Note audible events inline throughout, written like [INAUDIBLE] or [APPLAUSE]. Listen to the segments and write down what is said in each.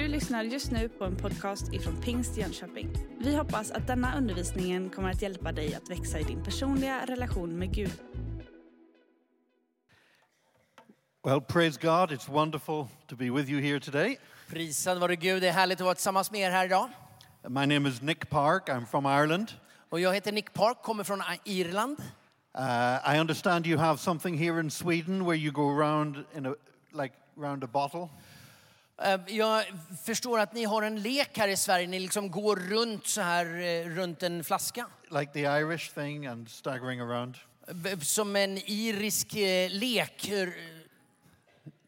Du lyssnar just nu på en podcast ifrån Pingst Jönköping. Vi hoppas att denna undervisning kommer att hjälpa dig att växa i din personliga relation med Gud. Well, praise God. It's wonderful to be with you here today. Prisad vare Gud, det är härligt att vara tillsammans med er här idag. My name is Nick Park. I'm from Ireland. Och jag heter Nick Park, kommer från Irland. Uh, I understand you have something here in Sweden where you go around in a like round a bottle. Eh, Jag förstår att ni har en lek här i Sverige, ni liksom går runt så här eh, runt en flaska. like the Irish thing and staggering around. Som en irisk eh, lek. Eh,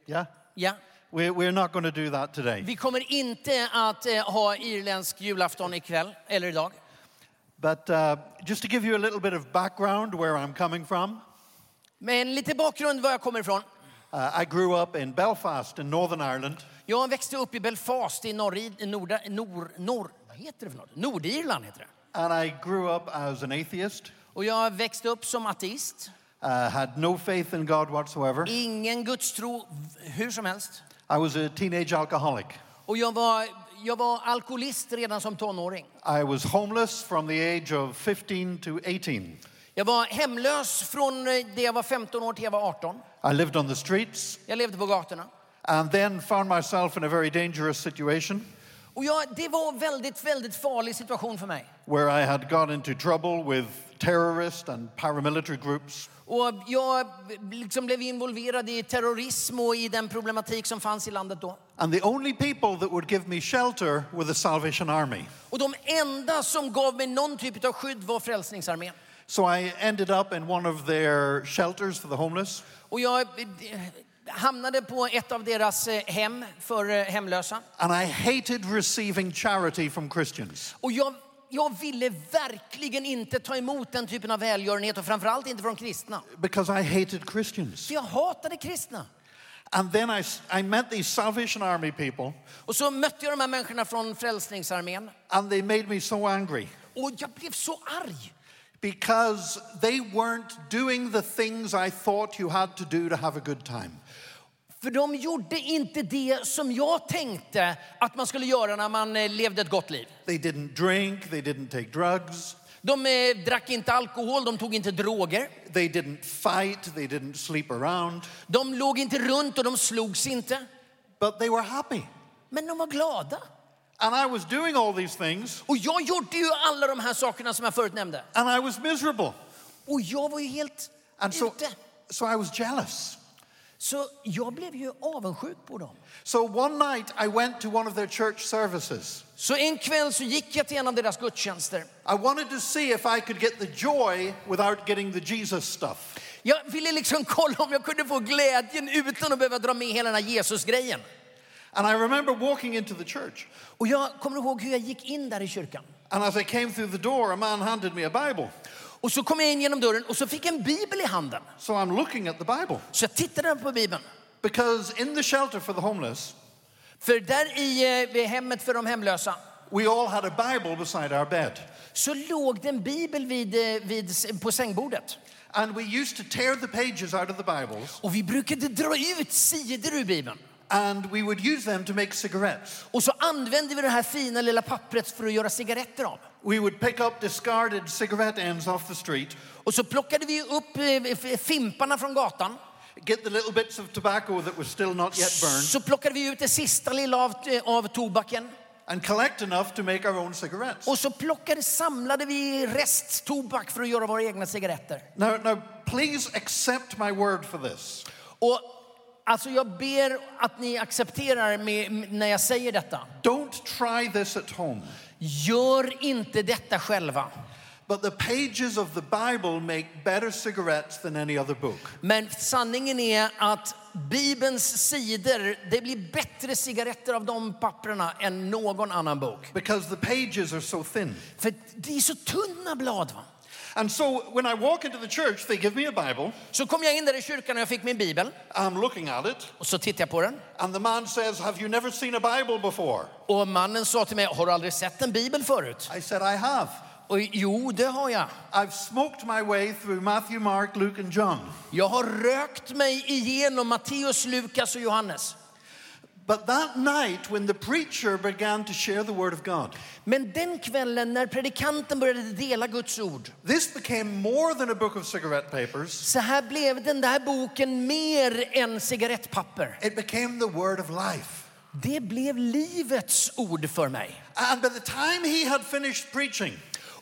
Yeah? Ja. We're, we're not going to do that today. Vi kommer inte att ha irländsk julafton ikväll, eller idag. But uh, just to give you a little bit of background where I'm coming from, Men lite bakgrund var jag kommer ifrån. uh, I grew up in Belfast in Northern Ireland. Jag växte upp i Belfast i norr, nord, nord, nord, vad heter det för något? Nordirland heter det. And I grew up as an atheist, Och jag växte upp som ateist. uh, had no faith in God whatsoever. Ingen gudstro hur som helst. I was a teenage alcoholic. Och jag var, jag var alkoholist redan som tonåring. I was homeless from the age of 15 to 18. Jag var hemlös från eh, det jag var 15 år till jag var 18. I lived on the streets Jag levde på gatorna. And then found myself in a very dangerous situation Och jag, det var en väldigt, väldigt farlig situation för mig. where I had got into trouble with terrorist and paramilitary groups. Och jag liksom blev involverad i terrorism och i den problematik som fanns i landet då. And the only people that would give me shelter were the Salvation Army. Och de enda som gav mig någon typ av skydd var Frälsningsarmén. So I ended up in one of their shelters for the homeless. Och jag hamnade på ett av deras eh, hem för eh, hemlösa. And I hated receiving charity from Christians. Och jag, jag ville verkligen inte ta emot den typen av välgörenhet och framförallt inte från kristna. because I hated Christians. Så jag hatade kristna. And then I, I met these Salvation Army people, Och så mötte jag de här människorna från Frälsningsarmén. and they made me so angry Och jag blev så arg. because they weren't doing the things I thought you had to do to have a good time. För de gjorde inte det som jag tänkte att man skulle göra när man eh, levde ett gott liv. They didn't drink, they didn't take drugs, De eh, drack inte alkohol, de tog inte droger. they didn't fight, they didn't sleep around, De låg inte runt och de slogs inte. but they were happy. Men de var glada. And I was doing all these things, Och jag gjorde ju alla de här sakerna som jag förut nämnde. and I was miserable. Och jag var ju helt And so, ute. so I was jealous. Så jag blev ju avundsjuk på dem. So one night I went to one of their church services. Så en kväll så gick jag till en av deras gudstjänster. I wanted to see if I could get the joy without getting the Jesus stuff. Jag ville liksom kolla om jag kunde få glädjen utan att behöva dra med hela den här Jesus-grejen. And I remember walking into the church. Och jag kommer ihåg hur jag gick in där i kyrkan. And as I came through the door, a man handed me a Bible. Och så kom jag in genom dörren och så fick jag en bibel i handen. So I'm looking at the Bible. Så jag tittade på bibeln. Because in the shelter for the homeless, För där i eh, hemmet för de hemlösa we all had a Bible beside our bed. så låg det en bibel vid, eh, vid, på sängbordet. And we used to tear the pages out of the Bibles Och vi brukade dra ut sidor ur bibeln. And we would use them to make cigarettes. Och så använde vi det här fina lilla pappret för att göra cigaretter av. We would pick up discarded cigarette ends off the street, Och så plockade vi upp eh, fimparna från gatan. get the little bits of tobacco that was still not yet burned, Så plockade vi ut det sista lilla av, eh, av tobaken. and collect enough to make our own cigarettes. Och så plockade, samlade vi resttobak för att göra våra egna cigaretter. Now, now, please accept my word for this. Och alltså jag ber att ni accepterar med, när jag säger detta. Don't try this at home. Gör inte detta själva. But the pages of the Bible make better cigarettes than any other book. Men sanningen är att Bibelns sidor, det blir bättre cigaretter av de papperna än någon annan bok. Because the pages are so thin. För det är så tunna blad. Va? And so when I walk into the church, they give me a Bible. Så kom jag in där i kyrkan och jag fick min bibel. I'm looking at it. Och så tittade jag på den. And the man says, Have you never seen a Bible before? Och mannen sa till mig, har du aldrig sett en bibel förut? I said, I have. Och jo, det har jag. I've smoked my way through Matthew, Mark, Luke, and John. Jag har rökt mig igenom Matteus, Lukas och Johannes. But that night, when the preacher began to share the word of God, Men den kvällen när predikanten började dela Guds ord, this became more than a book of cigarette papers. så här blev den där boken mer än cigarettpapper. It became the word of life. Det blev livets ord för mig. And by the time he had finished preaching,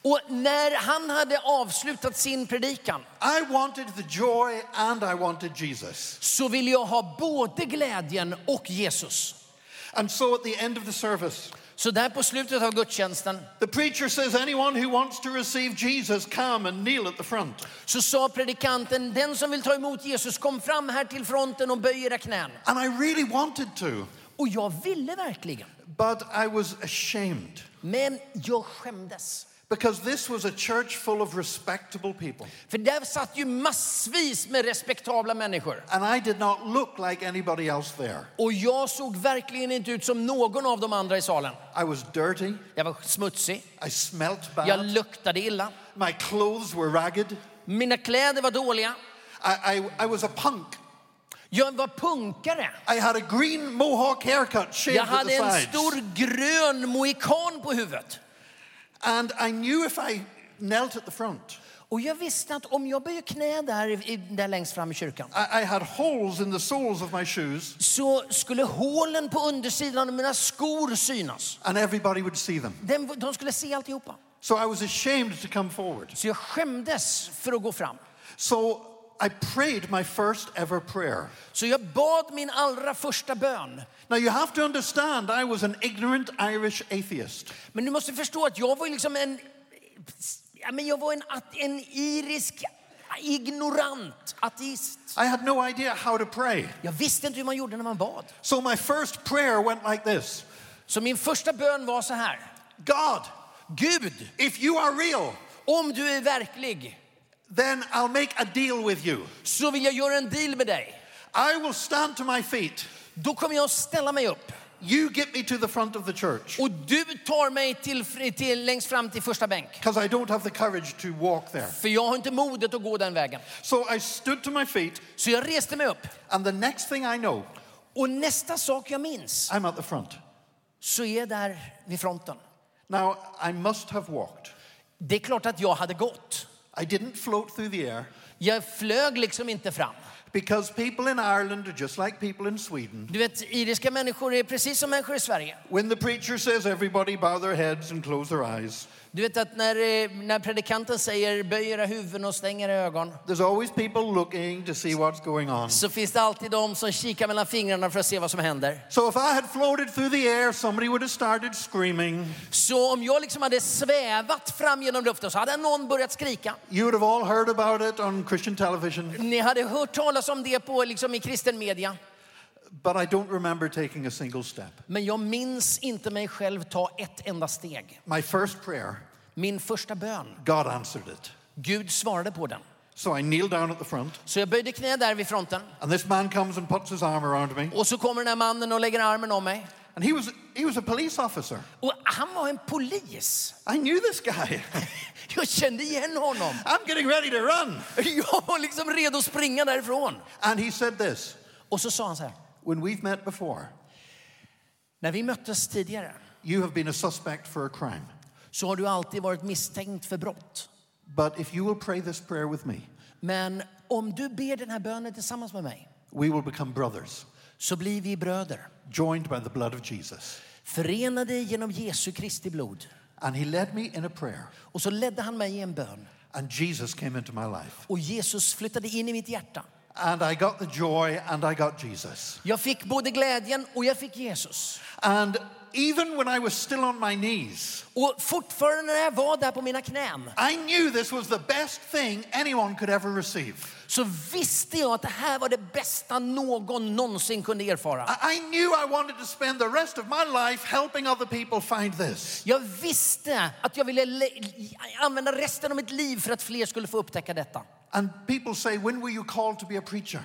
Och när han hade avslutat sin predikan I wanted the joy and I wanted Jesus. så ville jag ha både glädjen och Jesus. And so at the end of the service, Så där på slutet av gudstjänsten the preacher says, Anyone who wants to receive Jesus, come and kneel at the front. så sa predikanten, den som vill ta emot Jesus kom fram här till fronten och böj era knän. And I really wanted to, Och jag ville verkligen. but I was ashamed Men jag skämdes. Because this was a church full of respectable people. För där satt ju massvis med respektabla människor. And I did not look like anybody else there. Och jag såg verkligen inte ut som någon av de andra i salen. I was dirty, Jag var smutsig, I smelt jag bad, luktade illa, my clothes were ragged. mina kläder var dåliga. I, I, I was a punk. Jag var punkare. I had a green mohawk haircut shaved Jag hade en stor grön mohikan på huvudet. And I knew if I knelt at the front, Och jag visste att om jag böjer knä där, i- där längst fram i kyrkan I, I had holes in the soles of my shoes, så skulle hålen på undersidan av mina skor synas. and everybody would see them. Den, de skulle se alltihopa. So I was ashamed to come forward. Så jag skämdes för att gå fram. So I prayed my first ever prayer. Så jag bad min allra första bön. Now you have to understand, I was an ignorant Irish atheist. Men du måste förstå att jag var liksom en, ja, men jag var en, en irisk ignorant ateist. I had no idea how to pray. Jag visste inte hur man gjorde när man bad. So my first prayer went like this Så min första bön var så här. God, Gud, if you are real, om du är verklig then I'll make a deal with you. så vill jag göra en deal med dig. I will stand to my feet. Då kommer jag ställa mig upp You get me to the front of the church och du tar mig till, till, längst fram till första bänk. because I don't have the courage to walk there. För jag har inte modet att gå den vägen. So I stood to my feet, Så jag reste mig upp. and the next thing I know, Och nästa sak jag minns I'm at the front. så är jag där vid fronten. Now, I must have walked. Det är klart att jag hade gått. I didn't float through the air Jag flög liksom inte fram. because people in Ireland are just like people in Sweden. Du vet, iriska människor är precis som människor i Sverige. When the preacher says everybody bow their heads and close their eyes, Du vet att när, eh, när predikanten säger böj era huvuden och stäng era ögon there's always people looking to see what's going on. så finns det alltid de som kikar mellan fingrarna för att se vad som händer. So if I had floated through the air, somebody would have started screaming. Så om jag liksom hade svävat fram genom luften så hade någon börjat skrika. You would have all heard about it on Christian television, Ni hade hört talas om det på, liksom, i kristen media. But I don't remember taking a single step. Men jag minns inte mig själv ta ett enda steg. My first prayer, Min första bön, God answered it. Gud svarade på den. So I kneel down at the front, Så jag böjde knä där vid fronten and this man comes and puts his arm around me. och så kommer den här mannen och lägger armen om mig. And he was, he was a police officer. Och han var en polis. I knew this guy. [LAUGHS] Jag kände igen honom. I'm getting ready to run. [LAUGHS] Jag var liksom redo att springa därifrån. And he said this Och så sa han så här. When we've met before, När vi möttes tidigare you have been a suspect for a crime. så har du alltid varit misstänkt för brott. But if you will pray this prayer with me, Men om du ber den här bönen tillsammans med mig we will become brothers, så blir vi bröder. joined by the blood of Jesus. Förenade genom Jesu Kristi blod. And he led me in a prayer, Och så ledde han mig i en bön. and Jesus came into my life. Och Jesus flyttade in i mitt hjärta. And I got the joy, and I got Jesus. Jag fick både glädjen och jag fick Jesus. And even when I was still on my knees, Och fortfarande när jag var där på mina knän I knew this was the best thing anyone could ever receive. så visste jag att det här var det bästa någon någonsin kunde erfara. I I knew I wanted to spend the rest of my life helping other people find this. Jag visste att jag ville le- använda resten av mitt liv för att fler skulle få upptäcka detta. And people say, When were you called to be a preacher?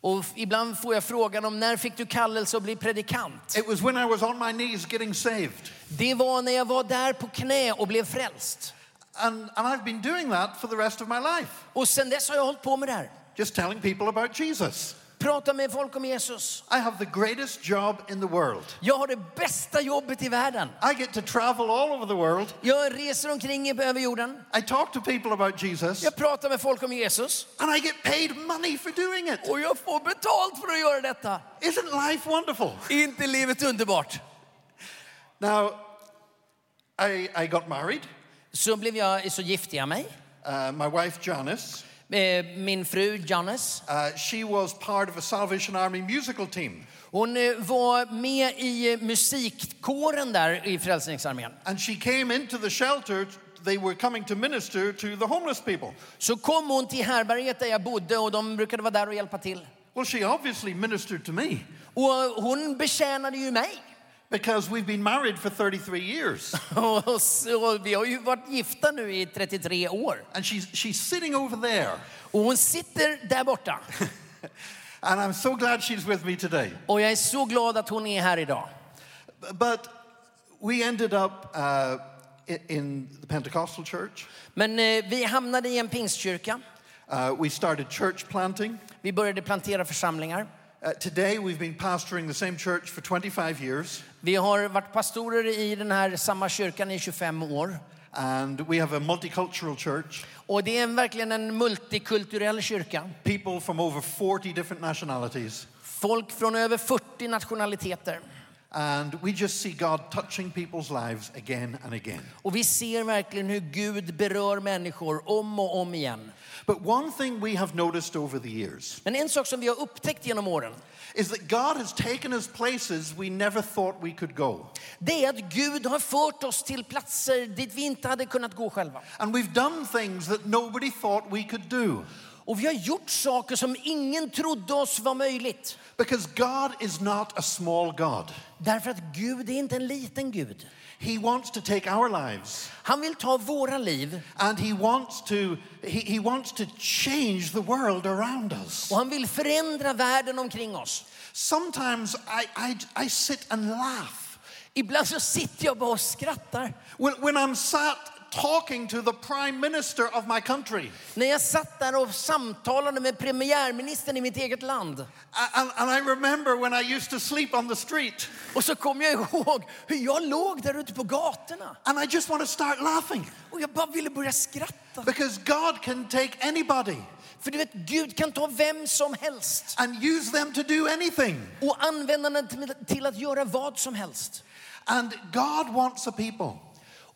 Och ibland får jag frågan om när fick du kallelse att bli predikant? It was when I was on my knees getting saved. Det var när jag var där på knä och blev frälst. And, and I've been doing that for the rest of my life, Och sen dess har jag hållit på med det här. just telling people about Jesus. Prata med folk om Jesus. I have the greatest job in the world. Jag har det bästa jobbet i världen. I get to travel all over the world. Jag reser omkring över jorden. I talk to people about Jesus, Jag pratar med folk om Jesus. and I get paid money for doing it. Och jag får betalt för att göra detta. Isn't life wonderful? Är inte livet underbart? Now, I, I got married. Så blev jag, så gifte jag mig. Uh, my wife Janice, Min fru Janice, uh, she was part of a Salvation Army musical team, hon eh, var med i eh, musikkåren där i Frälsningsarmén. and she came into the shelter. They were coming to minister to the homeless people. Så kom hon till härberget där jag bodde och de brukade vara där och hjälpa till. Well, she obviously ministered to me Och hon betjänade ju mig. Because we've been married for 33 years, [LAUGHS] Och så, vi har ju varit gifta nu i 33 år. and she's she's sitting over there, Och hon sitter där borta. [LAUGHS] and I'm so glad she's with me today. Och jag är så glad att hon är här idag. But we ended up uh, in the Pentecostal church. Men eh, vi hamnade i en pingstkyrka. Uh, we started church planting. Vi började plantera församlingar. Uh, today, we've been pastoring the same church for 25 years, Vi har varit pastorer i den här samma kyrkan i 25 år. and we have a multicultural church. Och det är verkligen en multikulturell kyrka. People from over 40 different nationalities. Folk från över 40 nationaliteter. And we just see God touching people's lives again and again. Och vi ser verkligen hur Gud berör människor om och om igen. But one thing we have noticed over the years Men en sak som vi har upptäckt genom åren, is that God has taken us places we never thought we could go. det är att Gud har fört oss till platser dit vi inte hade kunnat gå själva. And we've done things that nobody thought we could do. Och vi har gjort saker som ingen trodde oss var möjligt. Because God is not a small God. Därför att Gud är inte en liten Gud. He wants to take our lives Han vill ta våra liv and he wants to he, he wants to change the world around us. och han vill förändra världen omkring oss. Sometimes I, I, I sit and laugh Ibland så sitter jag bara och skrattar. when, when I'm sat talking to the prime minister of my country. När jag satt där och samtalade med premiärministern i mitt eget land. And, and I remember when I used to sleep on the street Och så kom jag ihåg hur jag låg där ute på gatorna. and I just want to start laughing Och jag bara ville börja skratta. because God can take anybody För du vet, Gud kan ta vem som helst and use them to do anything. och använda till- till att göra vad som helst. And God wants a people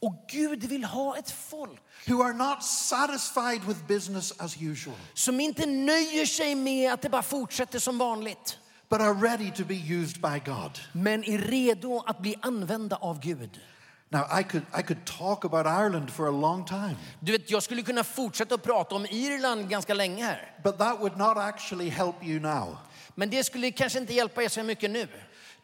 Och Gud vill ha ett folk who are not satisfied with business as usual, som inte nöjer sig med att det bara fortsätter som vanligt. but are ready to be used by God. Men är redo att bli använda av Gud. Now, I could, I could talk about Ireland for a long time, Du vet, jag skulle kunna fortsätta att prata om Irland ganska länge här. but that would not actually help you now Men det skulle kanske inte hjälpa er så mycket nu.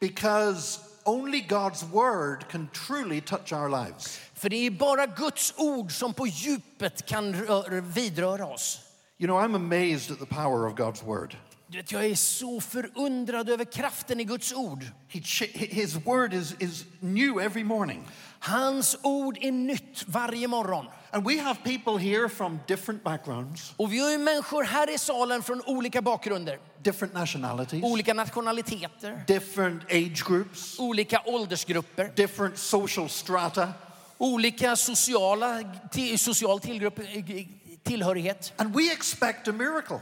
because only God's word can truly touch our lives. För det är bara Guds ord som på djupet kan rö- vidröra oss. You know, I'm amazed at the power of God's word. Vet, jag är så förundrad över kraften i Guds ord. His word is, is new every morning. Hans ord är nytt varje morgon. And we have people here from different backgrounds, Och vi har ju människor här i salen från olika bakgrunder, different nationalities, olika nationaliteter, different age groups, olika åldersgrupper, different social strata. olika sociala, social tillgrupp, tillhörighet. And we expect a miracle.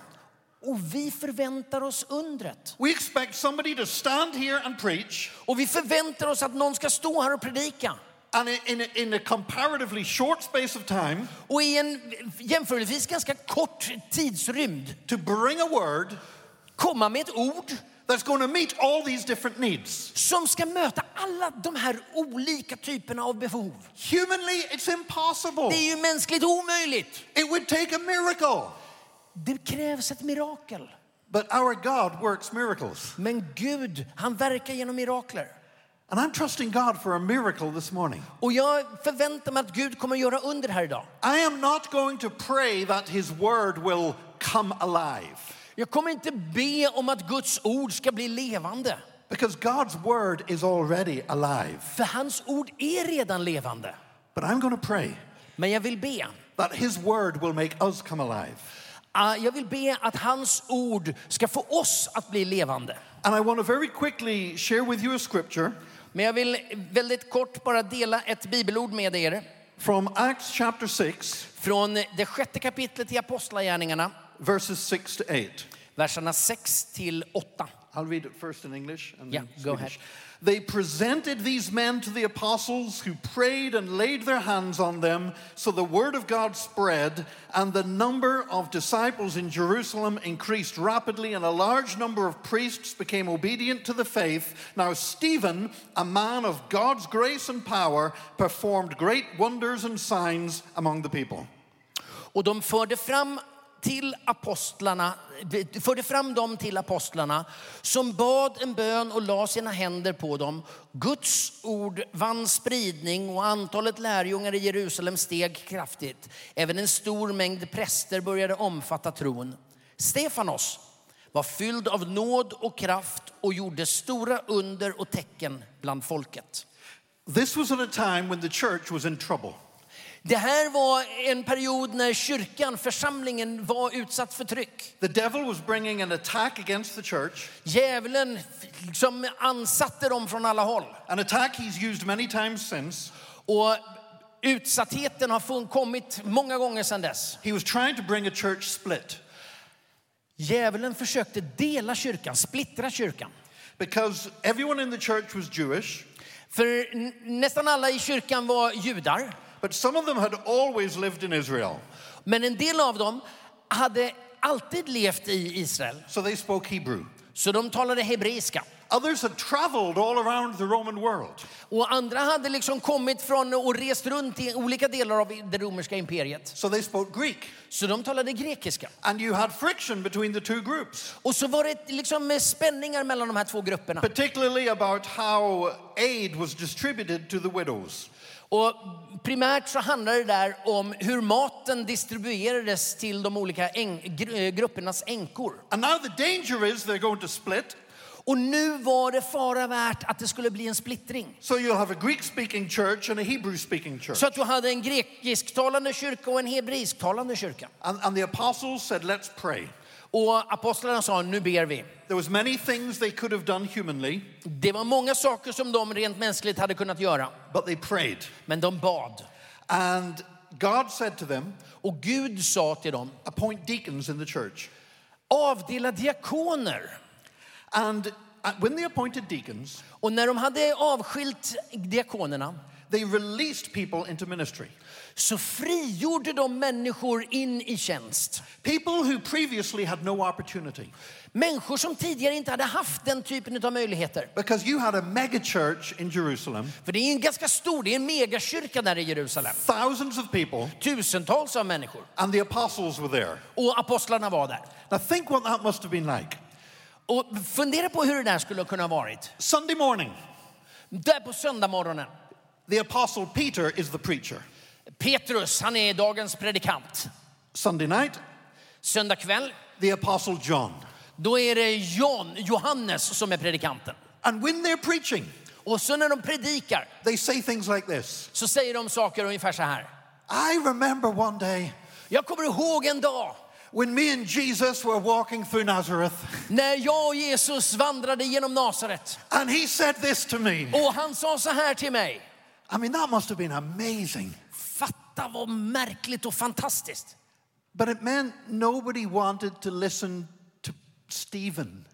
Och vi förväntar oss undret. We expect somebody to stand here and preach, Och vi förväntar oss att någon ska stå här och predika. And in, a, in a comparatively short space of time, Och i en jämförelsevis ganska kort tidsrymd to bring a word komma med ett ord that's going to meet all these different needs. som ska möta alla de här olika typerna av behov. Humanly, it's impossible. Det är ju mänskligt omöjligt. It would take a miracle. Det krävs ett mirakel. But our God works miracles. Men Gud, han verkar genom mirakler. And I'm trusting God for a miracle this morning. Och jag förväntar mig att Gud kommer göra under här idag. I am not going to pray that His word will come alive Jag kommer inte be om att Guds ord ska bli levande. because God's word is already alive. För hans ord är redan levande. But I'm going to pray Men jag vill be that His word will make us come alive. Ah, Jag vill be att hans ord ska få oss att bli levande. And I want to very quickly share with you a scripture Men jag vill väldigt kort bara dela ett bibelord med er from Acts chapter 6, från det sjätte kapitlet i Apostlagärningarna, verses 6 to 8. verserna 6 till 8. I'll read it first in English and Yeah, then go Swedish. ahead. They presented these men to the apostles who prayed and laid their hands on them. So the word of God spread, and the number of disciples in Jerusalem increased rapidly, and a large number of priests became obedient to the faith. Now, Stephen, a man of God's grace and power, performed great wonders and signs among the people. Och de förde fram till apostlarna, förde fram dem till apostlarna som bad en bön och la sina händer på dem. Guds ord vann spridning och antalet lärjungar i Jerusalem steg kraftigt. Även en stor mängd präster började omfatta tron. Stefanos var fylld av nåd och kraft och gjorde stora under och tecken bland folket. This was at a time when the church was in trouble. Det här var en period när kyrkan, församlingen var utsatt för tryck. The devil was bringing an attack against the church, Djävulen som ansatte dem från alla håll. an attack he's used many times since. Och utsattheten har kommit många gånger sedan dess. He was trying to bring a church split Djävulen försökte dela kyrkan, splittra kyrkan. because everyone in the church was Jewish, För nästan alla i kyrkan var judar. But some of them had always lived in Israel. Men en del av dem hade alltid levt i Israel. So they spoke Hebrew. Så de talade hebreiska. Others had traveled all around the Roman world. Och andra hade liksom kommit från och rest runt i olika delar av det romerska imperiet. So they spoke Greek. Så de talade grekiska. And you had friction between the two groups, Och så var det liksom spänningar mellan de här två grupperna. particularly about how aid was distributed to the widows. Och primärt så handlar det där om hur maten distribuerades till de olika gr- eh, gruppernas änkor. And now the danger is they're going to split. Och nu var det fara värt att det skulle bli en splittring. So you'll have a Greek speaking church and a Hebrew speaking church. Så att du hade en grekisktalande kyrka och en hebreisktalande kyrka. And, and the apostles said, Let's pray. Och apostlarna sa, nu ber vi. There was many things they could have done humanly, Det var många saker som de rent mänskligt hade kunnat göra. but they prayed. Men de bad. And God said to them, Och Gud sa till dem, appoint deacons in the church. avdela diakoner. And uh, when they appointed deacons, Och när de hade avskilt diakonerna they released people into ministry. så frigjorde de människor in i tjänst. People who previously had no opportunity. Människor som tidigare inte hade haft den typen av möjligheter. Because you had a mega church in Jerusalem, För det är en ganska stor, det är en megakyrka där i Jerusalem. thousands of people, Tusentals av människor. and the apostles were there. Och apostlarna var där. Now think what that must have been like. Och fundera på hur det där skulle kunna ha varit. Sunday morning, Där på söndag morgonen. The apostle Peter is the preacher. Petrus, han är dagens predikant. Sunday night, Söndag kväll, the apostle John. då är det John, Johannes som är predikanten. And when they're preaching, Och så när de predikar they say things like this så säger de saker ungefär så här. I remember one day Jag kommer ihåg en dag when me and Jesus were walking through Nazareth, när jag och Jesus vandrade genom Nasaret. and he said this to me. Och han sa så här till mig. I mean, that must have been amazing. Fatta vad märkligt och fantastiskt. But it meant nobody wanted to listen to Stephen.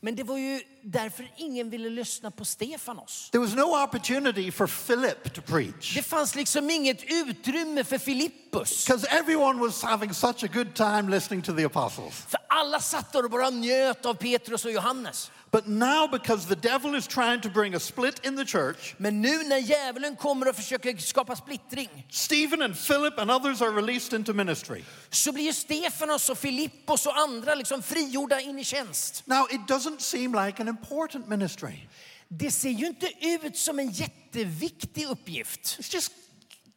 Men det var ju därför ingen ville lyssna på Stefanos. There was no opportunity for Philip to preach Det fanns liksom inget utrymme för Filippus. because everyone was having such a good time listening to the apostles. För alla satt där och bara njöt av Petrus och Johannes. But now, because the devil is trying to bring a split in the church, Men nu när djävulen kommer och försöker skapa splittring Stephen and Philip and others are released into ministry. så blir Stefanos och Filippos och andra liksom frigjorda in i tjänst. Now, it doesn't seem like an important ministry. Det ser ju inte ut som en jätteviktig uppgift. It's just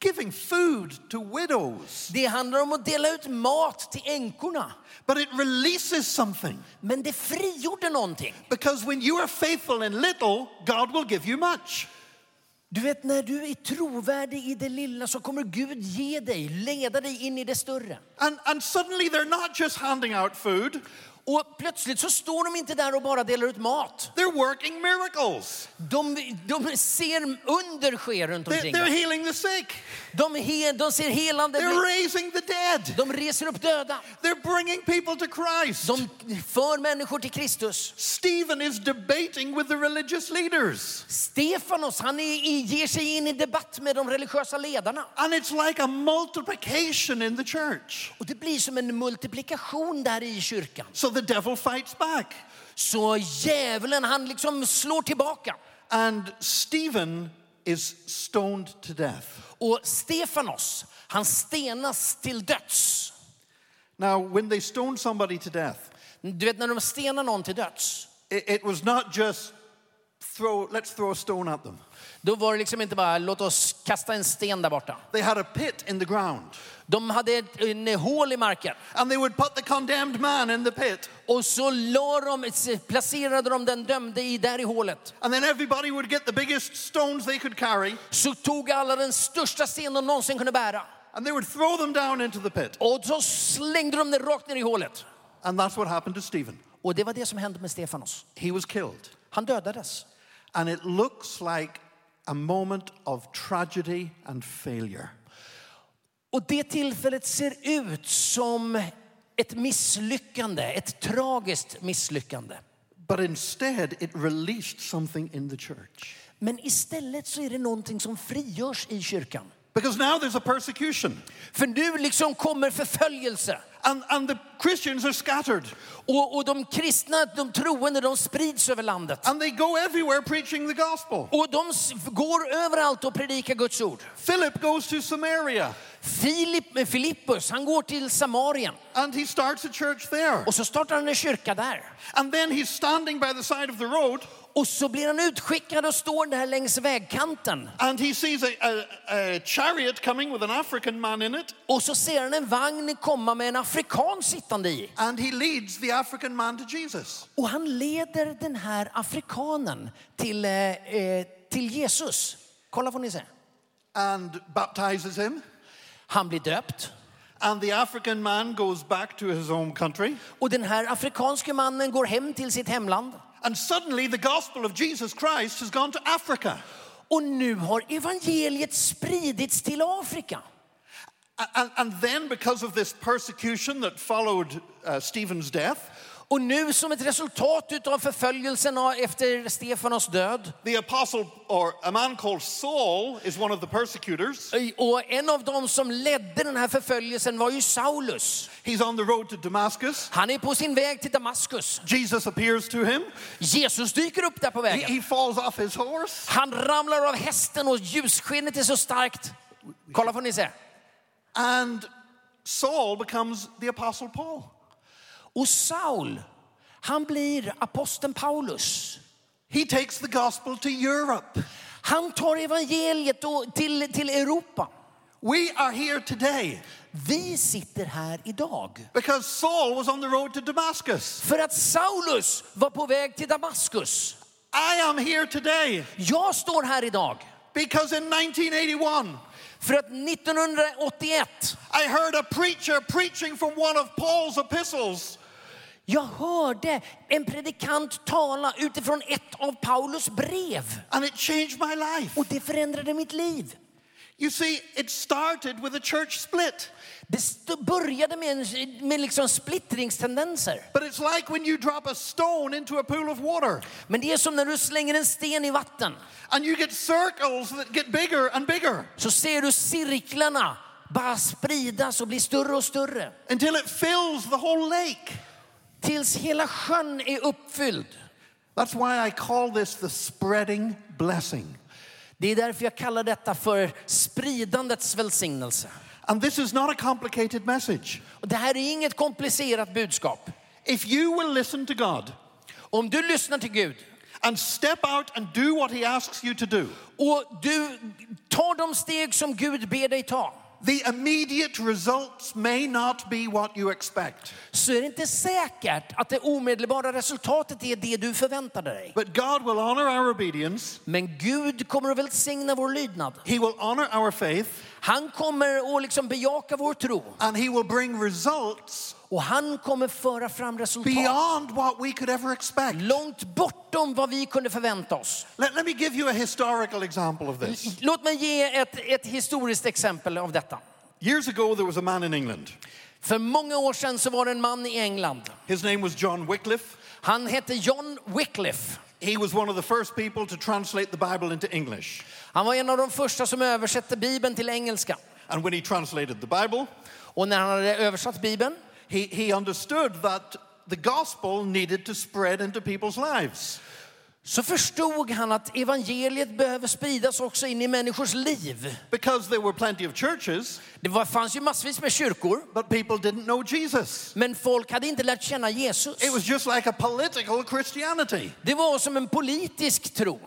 giving food to widows. Det handlar om att dela ut mat till änkorna. But it releases something. Men det frigjorde någonting. Because when you are faithful in little, God will give you much. Du vet när du är trovärdig i det lilla så kommer Gud ge dig, leda dig in i det större. And, and suddenly they're not just handing out food, Och plötsligt så står de inte där och bara delar ut mat. they're working miracles. De, de ser under ske runt omkring they're healing the sick, De, he, de ser helande they're raising the dead, De reser upp döda. they're bringing people to Christ. De för människor till Kristus. Stephen is debating with the religious leaders. Stefanos, han är, ger sig in i debatt med de religiösa ledarna. And it's like a multiplication in the church. Och det blir som en multiplikation där i kyrkan. So the devil fights back. Så djävulen, han liksom slår tillbaka. And Stephen is stoned to death. Och Stefanos, han stenas till döds. Now, when they stone somebody to death, Du vet när de stenar någon till döds, it, it was not just throw, let's throw a stone at them. Då var det liksom inte bara låt oss kasta en sten där borta. They had a pit in the ground. De hade ett en hål i marken And they would put the condemned man in the pit. och så la de, placerade de den dömde i där i hålet. And then everybody would get the biggest stones they could carry. Så tog alla den största sten de någonsin kunde bära And they would throw them down into the pit. och så slängde de den rakt ner i hålet. And that's what happened to Stephen. Och det var det som hände med Stefanos. He was killed. Han dödades. And it looks like a moment of tragedy and failure. Och det tillfället ser ut som ett misslyckande, ett tragiskt misslyckande. But instead, it released something in the church. Men istället så är det någonting som frigörs i kyrkan. Because now there's a persecution. För nu liksom kommer förföljelse. And, and the Christians are scattered. Och, och de kristna, de troende, de sprids över landet. And they go everywhere preaching the gospel. Och de går överallt och predikar Guds ord. Philip goes to Samaria Filip, Filippus, han går till Samarien and he starts a church there. och så startar han en kyrka där. And then he's standing by the side of the road Och så blir han utskickad och står där längs vägkanten. and he sees a, a, a chariot coming with an African man in it. Och så ser han en vagn komma med en afrikan sittande i. And he leads the African man to Jesus. Och han leder den här afrikanen till, eh, eh, till Jesus. Kolla vad ni ser. and baptizes him. Han blir döpt. And the African man goes back to his home country. Och den här afrikanske mannen går hem till sitt hemland. And suddenly the gospel of Jesus Christ has gone to Africa. Och nu har evangeliet spridits till Afrika. And, and then, because of this persecution that followed uh, Stephen's death, Och nu som ett resultat av förföljelsen efter Stefanos död the apostle, or a man called Saul, is one of the persecutors. och en av dem som ledde den här förföljelsen var ju Saulus. He's on the road to Damascus. Han är på sin väg till Damaskus. Jesus appears to him. Jesus dyker upp där på He, vägen. he falls off his horse. Han ramlar av hästen och ljusskenet är så starkt. Kolla får ni se. And Saul becomes the apostle Paul. Och Saul, han blir aposteln Paulus. He takes the gospel to Europe. Han tar evangeliet till, till Europa. We are here today Vi sitter här idag. because Saul was on the road to Damascus. För att Saulus var på väg till Damaskus. I am here today Jag står här idag. because in 1981, För att 1981, I heard a preacher preaching from one of Paul's epistles. Jag hörde en predikant tala utifrån ett av Paulus brev. And it changed my life. Och det förändrade mitt liv. You see, it started with a church split. Det började med, en, med liksom splittringstendenser. But it's like when you drop a stone into a pool of water Men det är som när du slänger en sten i vatten. and you get circles that get bigger and bigger Så ser du cirklarna bara spridas och bli större och större. until it fills the whole lake. Tills hela sjön är uppfylld. That's why I call this the spreading blessing. Det är därför jag kallar detta för spridandets välsignelse. And this is not a complicated message. Och det här är inget komplicerat budskap. If you will listen to God Om du lyssnar till Gud and step out and do what He asks you to do, och du tar de steg som Gud ber dig ta. The immediate results may not be what you expect. så är det inte säkert att det omedelbara resultatet är det du förväntade dig. But God will honor our obedience, Men Gud kommer att välsigna vår lydnad. He will honor our faith, Han kommer att liksom bejaka vår tro. and He will bring results Och han kommer föra fram resultat beyond what we could ever expect. långt bortom vad vi kunde förvänta oss. Let, let me give you a historical example of this. Låt mig ge ett, ett historiskt exempel av detta. Years ago, there was a man in England. För många år sedan så var det en man i England. His name was John Wycliffe. Han hette John Wycliffe. He was one of the first people to translate the Bible into English. Han var en av de första som översatte Bibeln till engelska. And when he translated the Bible, Och när han hade översatt Bibeln he, he understood that the gospel needed to spread into people's lives. så förstod han att evangeliet behöver spridas också in i människors liv. Because there were plenty of churches, Det var, fanns ju massvis med kyrkor, but people didn't know Jesus. men folk hade inte lärt känna Jesus. It was just like a political Christianity. Det var som en politisk tro.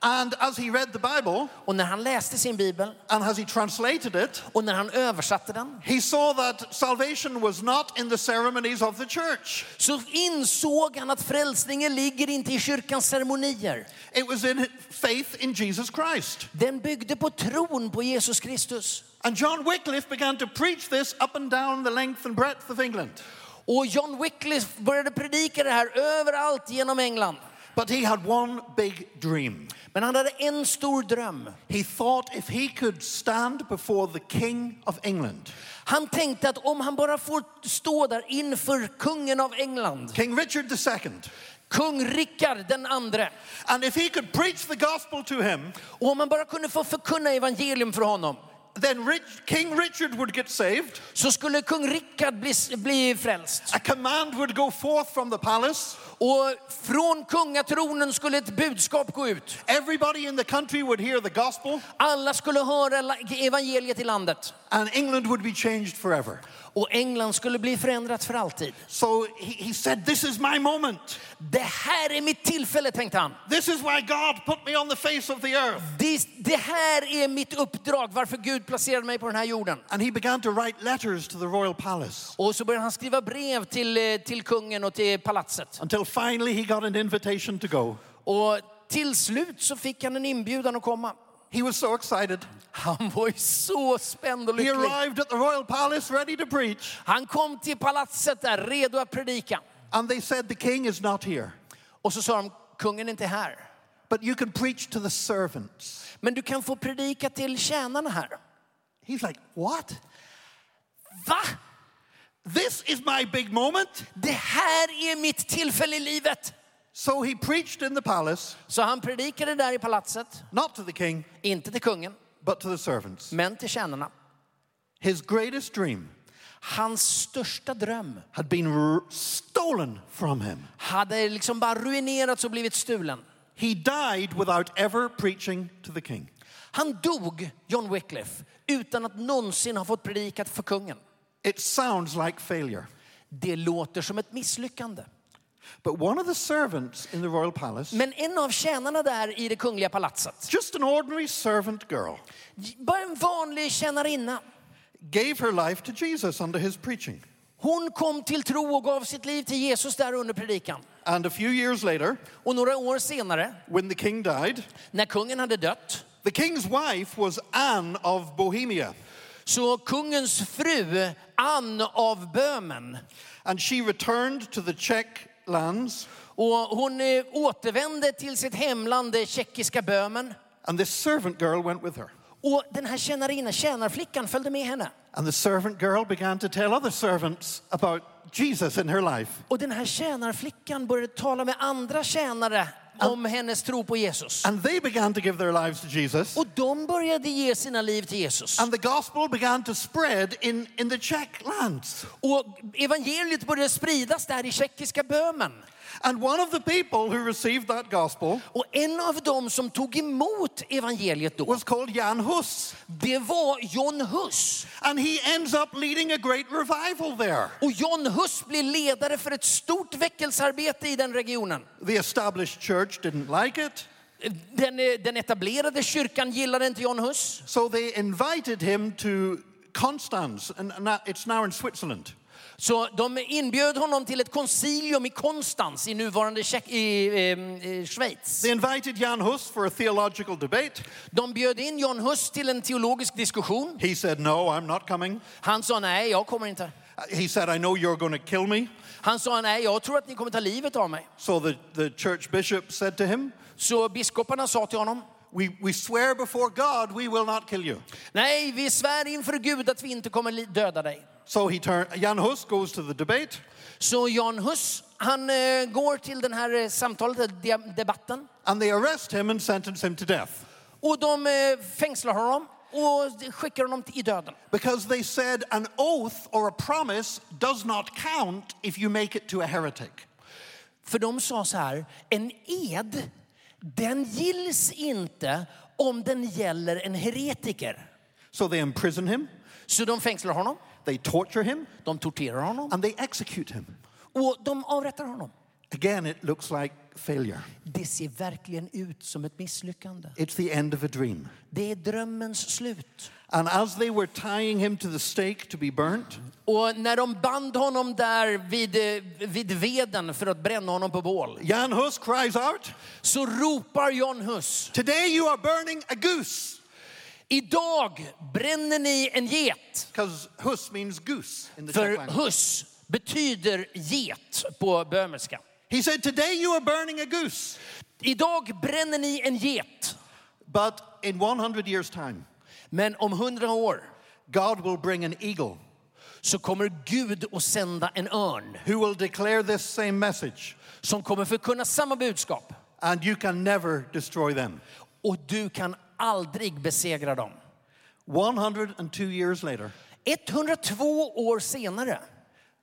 And as he read the Bible, Och när han läste sin bibel and as he translated it, och när han översatte den he saw that salvation was not in the ceremonies of the church. så insåg han att frälsningen ligger inte i kyrkans ceremonier. It was in faith in Jesus Christ. Den byggde på tron på Jesus Kristus. And John Wycliffe began to preach this up and down the length and breadth of England. Och John Wycliffe började predika det här överallt genom England. But he had one big dream. Men han hade en stor dröm. He thought if he could stand before the King of England, Han tänkte att om han bara får stå där inför kungen av England, King Richard II, kung Rickard den andre, and if he could preach the gospel to him, och om man bara kunde få förkunna evangelium för honom, then Rich, King Richard would get saved. så skulle kung Rickard bli, bli frälst. A command would go forth from the palace. Och från kungatronen skulle ett budskap gå ut. Everybody in the country would hear the gospel, Alla skulle höra evangeliet i landet. and England would be changed forever. Och England skulle bli förändrat för alltid. So he, he said, This is my moment. Det här är mitt tillfälle, tänkte han. This is why God put me on the face of the earth. Det, det här är mitt uppdrag, varför Gud placerade mig på den här jorden. And he began to write letters to the royal palace Och så började han skriva brev till, eh, till kungen och till palatset. until finally he got an invitation to go. Och till slut så fick han en inbjudan att komma. He was so excited. Han var ju så spänd och He lycklig. arrived at the royal palace ready to preach, Han kom till palatset där, redo att predika. and they said, The king is not here, Och så sa de, kungen är inte här. but you can preach to the servants. Men du kan få predika till tjänarna här. He's like, What? Va? This is my big moment. Det här är mitt tillfälle i livet. So he preached in the palace, Så han predikade där i palatset, not to the king, inte till kungen, but to the servants. men till tjänarna. His greatest dream Hans största dröm had been stolen from him. hade liksom bara ruinerats och blivit stulen. He died without ever preaching to the king. Han dog, John Wycliffe, utan att någonsin ha fått predikat för kungen. It sounds like failure. Det låter som ett misslyckande. But one of the servants in the royal palace, Men en av tjänarna där i det kungliga palatset, just an ordinary servant girl, bara en vanlig tjänarinna, gave her life to Jesus under his preaching. hon kom till tro och gav sitt liv till Jesus där under predikan. And a few years later, Och några år senare, when the king died, när kungen hade dött, the king's wife was Anne of Bohemia. så kungens fru, Ann av Böhmen, And she returned to the Czech lands. och hon eh, återvände till sitt hemland, det tjeckiska Böhmen. And this servant girl went with her. Och den här tjänarinnan, tjänarflickan, följde med henne. And the servant girl began to tell other servants about Jesus in her life. Och den här tjänarflickan började tala med andra tjänare om hennes tro på Jesus. And they began to give their lives to Jesus. Och de började ge sina liv till Jesus. And the gospel began to spread in, in the Czech lands. Och evangeliet började spridas där i tjeckiska Böhmen. And one of the people who received that gospel Och en av dem som tog emot evangeliet då, was called Jan Hus. det var John Hus. And he ends up leading a great revival there. Och John Hus blir ledare för ett stort väckelsearbete i den regionen. The established church didn't like it, Den, eh, den etablerade kyrkan gillade inte John Hus. so they invited him to Constance, and, that- it's now in Switzerland. Så de inbjöd honom till ett konsilium i Konstans i nuvarande Tjeck, i, eh, Schweiz. They invited Jan Hus for a theological debate. De bjöd in John Hus till en teologisk diskussion. He said, No, I'm not coming. Han sa nej, jag kommer inte. He said, I know you're going to kill me. Han sa nej, jag tror att ni kommer ta livet av mig. So the, the church bishop said to him, Så biskoparna sa till honom, we, we swear before God we will not kill you. nej, vi svär inför Gud att vi inte kommer döda dig. So he turned, Jan Hus goes to the debate. Så Jan Hus, han eh, går till den här eh, samtalet, eh, de- debatten. And they arrest him and sentence him to death. Och de eh, fängslar honom och skickar honom i döden. Because they said an oath or a promise does not count if you make it to a heretic. För de sa så här, en ed, den gills inte om den gäller en heretiker. So they imprison him, Så de fängslar honom, they torture him, de torterar honom and they execute him. och de avrättar honom. Again, it looks like failure. Det ser verkligen ut som ett misslyckande. It's the end of a dream. Det är drömmens slut. And as they were tying him to the stake to be burnt, Och när de band honom där vid, eh, vid veden för att bränna honom på bål Jan Hus cries out, så ropar John Hus. Today you are burning a goose. Idag bränner ni en get. Hus means goose in the För hus betyder get på böhmerska. He said, Today you are burning a goose. Idag bränner ni en get. But in 100 years' time, Men om hundra år God will bring an eagle så kommer Gud att sända en örn who will declare this same message, som kommer förkunna samma budskap. and you can never destroy them. Och du kan aldrig besegra dem. 102 years later, 102 år senare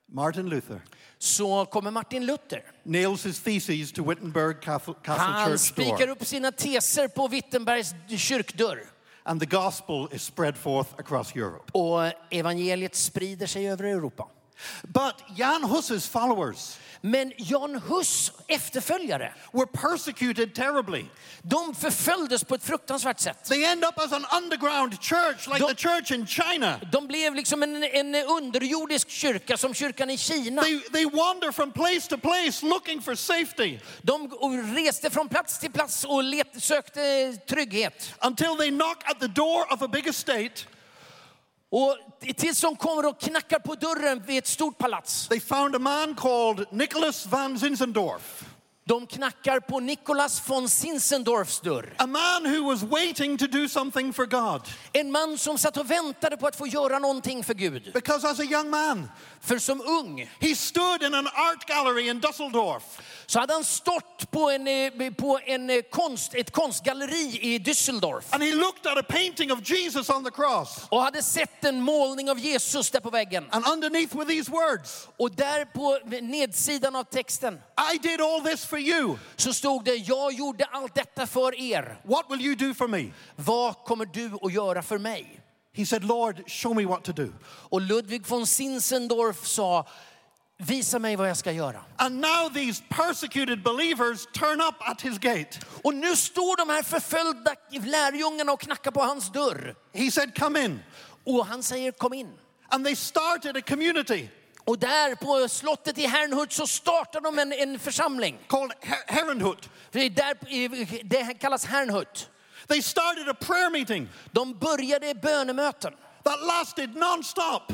Martin Luther så kommer Martin Luther. nails his theses to Wittenberg Castle, Castle Han Church spikar door, upp sina teser på Wittenbergs kyrkdörr. and the gospel is spread forth across Europe. Och evangeliet sprider sig över Europa. But Jan Hus's followers Men Jan Hus efterföljare, were persecuted terribly. de förföljdes på ett fruktansvärt sätt. They end up as an underground church, like Don't- the church in China. De blev liksom en, en underjordisk kyrka som kyrkan i Kina. They, they wander from place to place looking for safety De reste från plats till plats och let, sökte trygghet. until they knock at the door of a big estate. Och tills de kommer och knackar på dörren vid ett stort palats. They found a man called Nicholas van Zinzendorf, de knackar på Nicolas von Zinzendorfs dörr. a man who was waiting to do something for God. En man som satt och väntade på att få göra någonting för Gud. Because as a young man, För som ung he stood in an art gallery in Dusseldorf så hade han stått på, en, eh, på en eh, konst, ett konstgalleri i Düsseldorf and he looked at a painting of Jesus on the cross. och hade sett en målning av Jesus där på väggen. And underneath were these words Och där på nedsidan av texten I did all this for you. så stod det, jag gjorde allt detta för er. What will you do for me? Vad kommer du att göra för mig? He said, Lord, show me what to do. Och Ludwig von Zinzendorf sa, visa mig vad jag ska göra. And now these persecuted believers turn up at his gate. Och nu står de här förföljda lärjungarna och knackar på hans dörr. He said, Come in. Och han säger kom in. And they started a community Och där på slottet i Herrnhut så startar de en, en församling. called Her- Herrenhut. Det, är där, det här kallas Herrnhut. They started a prayer meeting De började bönemöten. that lasted non-stop,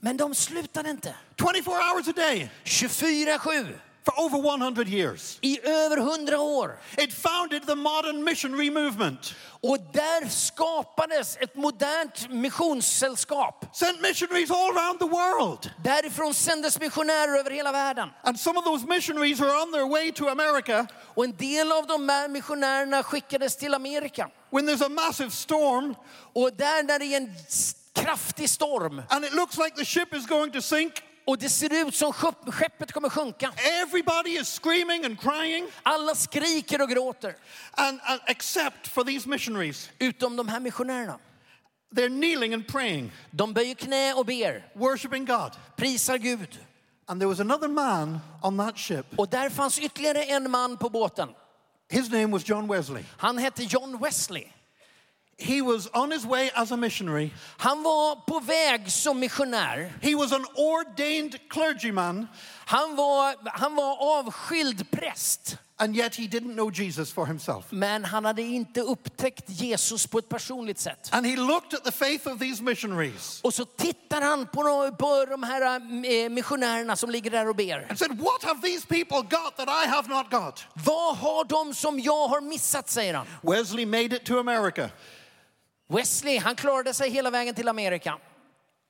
Men de slutade inte. 24 hours a day 24-7 for over 100 years. i över 100 år. It founded the modern missionary movement, Och där skapades ett modernt missionssällskap. sent missionaries all around the world. Därifrån sändes missionärer över hela världen. And some of those missionaries are on their way to America Och en del av de här missionärerna skickades till Amerika. when there's a massive storm Och där när det är en kraftig storm and it looks like the ship is going to sink. Och det ser ut som skepp- skeppet kommer sjunka. Everybody is screaming and crying, Alla skriker och gråter. and, and except for these missionaries. Utom de här missionärerna. They're kneeling and praying, De böjer knä och ber, worshiping God. prisar Gud. And there was another man on that ship. Och där fanns ytterligare en man på båten. His name was John Wesley. Han hette John Wesley. He was on his way as a missionary. Han var på väg som missionär. He was an ordained clergyman, Han var, han var avskild präst. and yet he didn't know Jesus for himself. Men han hade inte upptäckt Jesus på ett personligt sätt. And he looked at the faith of these missionaries Och så tittar han på de, på de här eh, missionärerna som ligger där och ber. and said, What have these people got that I have not got? Vad har de som jag har missat, säger han. Wesley made it to America. Wesley, han klarade sig hela vägen till Amerika.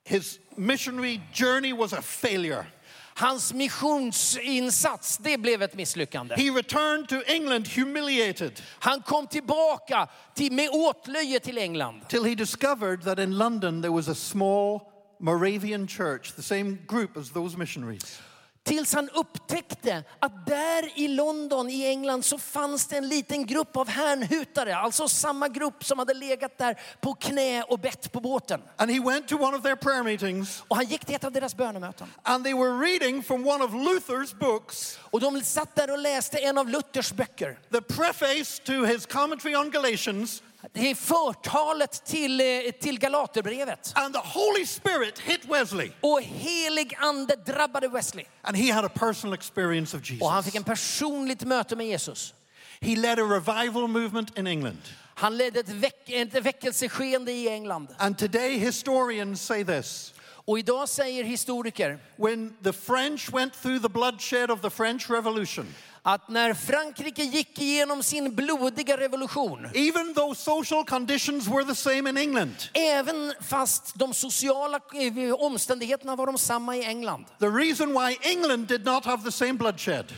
His missionary journey was a failure. Hans missionsinsats, det blev ett misslyckande. He returned to England humiliated Han kom tillbaka till, med åtlöje till England. till he discovered that in London there was a small Moravian church, the same group as those missionaries. Tills han upptäckte att där i London i England så fanns det en liten grupp av härnhutare. Alltså samma grupp som hade legat där på knä och bett på båten. And he went to one of their prayer meetings Och han gick till ett av deras bönemöten. and they were reading from one of Luther's books, Och de satt där och läste en av Luthers böcker. the preface to his commentary on Galatians, Det är förtalet till, eh, till Galaterbrevet. and the Holy Spirit hit Wesley. Och helig ande drabbade Wesley. And he had a personal experience of Och han Jesus. fick en personligt möte med Jesus. He led a revival movement in England. Han ledde ett, väck, ett väckelseskeende i England. And today, historians say this Och idag säger historiker when the French went through the bloodshed of the French Revolution, att när Frankrike gick igenom sin blodiga revolution, even though social conditions were the same in England, även fast de sociala eh, omständigheterna var de samma i England, the reason why England did not have the same bloodshed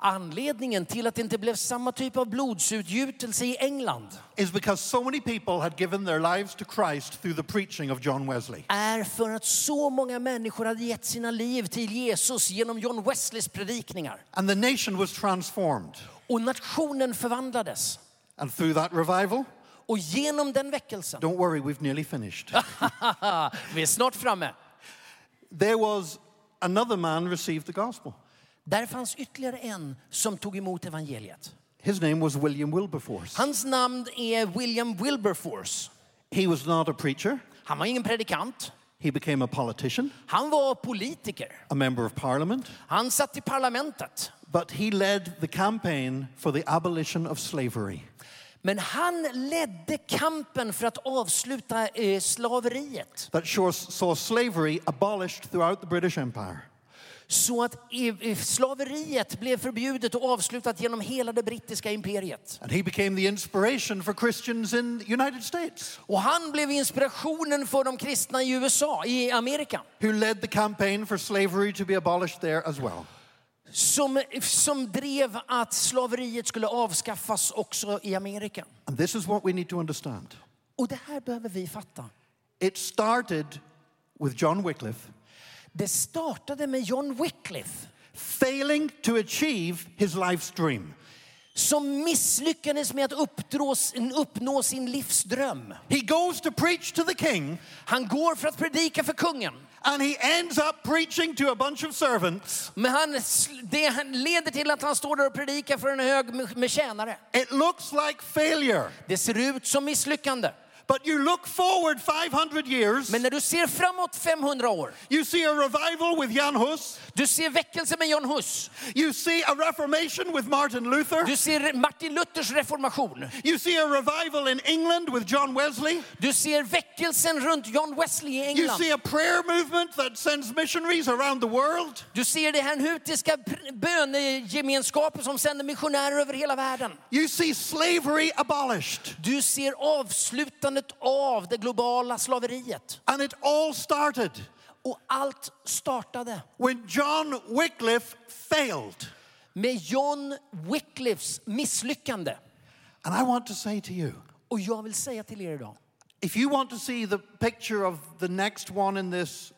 anledningen till att det inte blev samma typ av blodsutgjutelse i England is because so many people had given their lives to Christ through the preaching of John Wesley. är för att så många människor hade gett sina liv till Jesus genom John Wesleys predikningar. And the nation was transformed. Och nationen förvandlades. And through that revival, Och genom den väckelsen, don't worry, we've nearly finished. [LAUGHS] vi är snart framme, there was another man received the gospel. Där fanns ytterligare en som tog emot evangeliet. His name was William Wilberforce. Hans namn är William Wilberforce. He was not a preacher. Han var ingen predikant. He became a politician, Han var politiker. a member of parliament, Han satt i parlamentet. but he led the campaign for the abolition of slavery. Men han ledde kampen för att avsluta eh, slaveriet. That sure saw slavery abolished throughout the British Empire. Så att slaveriet blev förbjudet och avslutat genom hela det brittiska imperiet. And he became the inspiration for Christians in the United States, Och han blev inspirationen för de kristna i USA, i Amerika. who led the campaign for slavery to be abolished there as well. Som, som drev att slaveriet skulle avskaffas också i Amerika. And this is what we need to understand. Och det här behöver vi fatta. It started with John Wycliffe Det startade med John Wycliffe failing to achieve his life's dream. som misslyckades med att uppnå, uppnå sin livsdröm. He goes to preach to the king, Han går för att predika för kungen. and he ends up preaching to a bunch of servants. Men han, det han leder till att han står där och predikar för en hög med tjänare. It looks like failure, Det ser ut som misslyckande. But you look forward 500 years, Men när du ser framåt 500 år, you see a revival with Jan Hus, du ser väckelse med John Hus, you see a reformation with Martin Luther, du ser Martin Luthers reformation, you see a revival in England with John Wesley, du ser väckelsen runt John Wesley i you England. see a prayer movement that sends missionaries around the world. Du ser det hernhutiska pr- bönegemenskapen som sänder missionärer över hela världen. You see slavery abolished. Du ser avslutandet av det globala slaveriet. And it all started Och allt startade when John Wycliffe failed. med John Wycliffes misslyckande. And I want to say to you Och jag vill säga till er idag, if you want to see the picture of the next one in this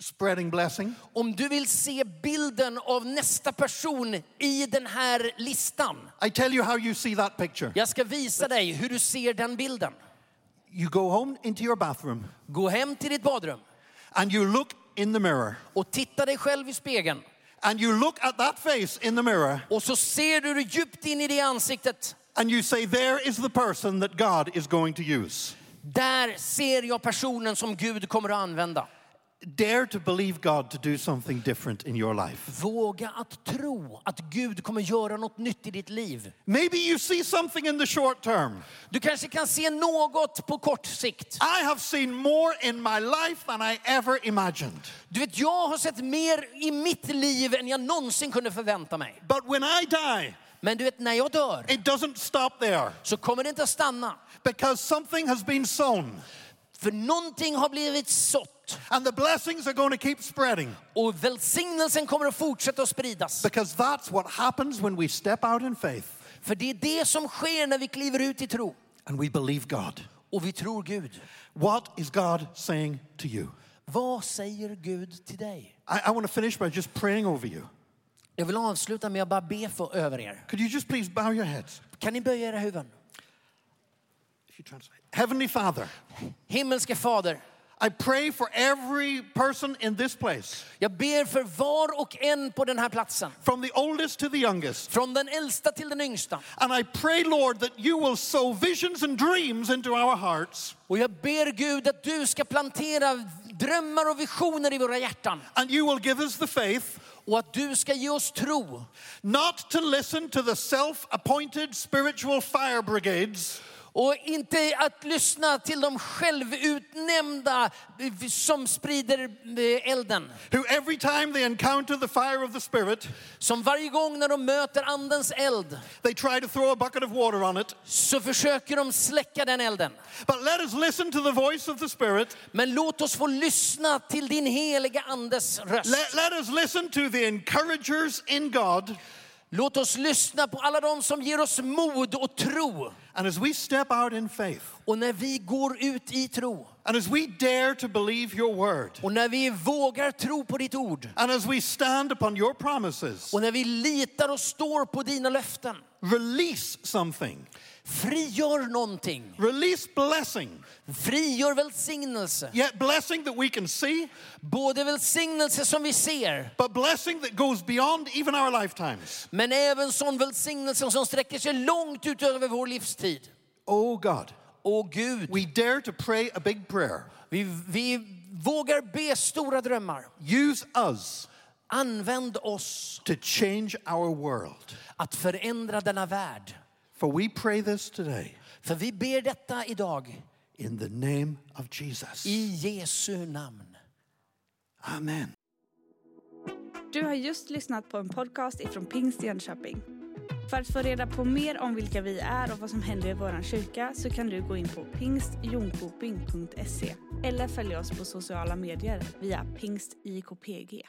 spreading blessing, om du vill se bilden av nästa person i den här listan. I tell you how you see that picture. Jag ska visa dig hur du ser den bilden. You go home into your bathroom Gå hem till ditt badrum and you look in the mirror och titta dig själv i spegeln. and you look at that face in the mirror Och så ser du djupt in i det ansiktet And you say, there is the person that God is going to use. Där ser jag personen som Gud kommer att använda. Dare to believe God to do something different in your life. Våga att tro att Gud kommer göra något nytt i ditt liv. Maybe you see something in the short term. Du kanske kan se något på kort sikt. I have seen more in my life than I ever imagined. Du vet, jag har sett mer i mitt liv än jag någonsin kunde förvänta mig. But when I die, Men du vet, när jag dör it doesn't stop there så kommer det inte att stanna. because something has been sown För någonting har blivit sått. And the blessings are going to keep spreading Och välsignelsen kommer att fortsätta att spridas. because that's what happens when we step out in faith För det är det som sker när vi kliver ut i tro. and we believe God. Och vi tror Gud. What is God saying to you? Vad säger Gud till dig? I, I want to finish by just praying over you. Jag vill avsluta med att bara be för över er. Could you just please bow your heads? Kan ni böja era huvuden? If you translate. Heavenly Father, Himmelske Fader, I pray for every person in this place, jag ber för var och en på den här platsen. from the oldest to the youngest. Från den äldsta till den yngsta. And I pray, Lord, that you will sow visions and dreams into our hearts, Och jag ber Gud att du ska plantera drömmar och visioner i våra hjärtan. and you will give us the faith Och att du ska ge oss tro. not to listen to the self appointed spiritual fire brigades, Och inte att lyssna till de självutnämnda som sprider eh, elden. who every time they encounter the fire of the Spirit, Som varje gång när de möter andens eld they try to throw a bucket of water on it. så försöker de släcka den elden. But let us listen to the voice of the Spirit. Men låt oss få lyssna till din heliga andes röst. Let, let us listen to the encouragers in God. Låt oss lyssna på alla de som ger oss mod och tro. And as we step out in faith, Och när vi går ut i tro and as we dare to believe your word, och när vi vågar tro på ditt ord and as we stand upon your promises, och när vi litar och står på dina löften. release something, Frigör någonting. release blessing. Frigör välsignelse. Yet blessing that we can see, Både välsignelse som vi ser, but blessing that goes beyond even our lifetimes. men även sån välsignelse som sträcker sig långt utöver vår livstid. Oh God, Åh Gud, we dare to pray a big prayer. vi, vi vågar be stora drömmar. Use us Använd oss to change our world. att förändra denna värld. For we pray this today För vi ber detta idag in the name of Jesus. i Jesu namn. Amen. Du har just lyssnat på en podcast ifrån Pingst Jönköping. För att få reda på mer om vilka vi är och vad som händer i vår kyrka så kan du gå in på pingstjonkoping.se eller följa oss på sociala medier via pingstjkpg.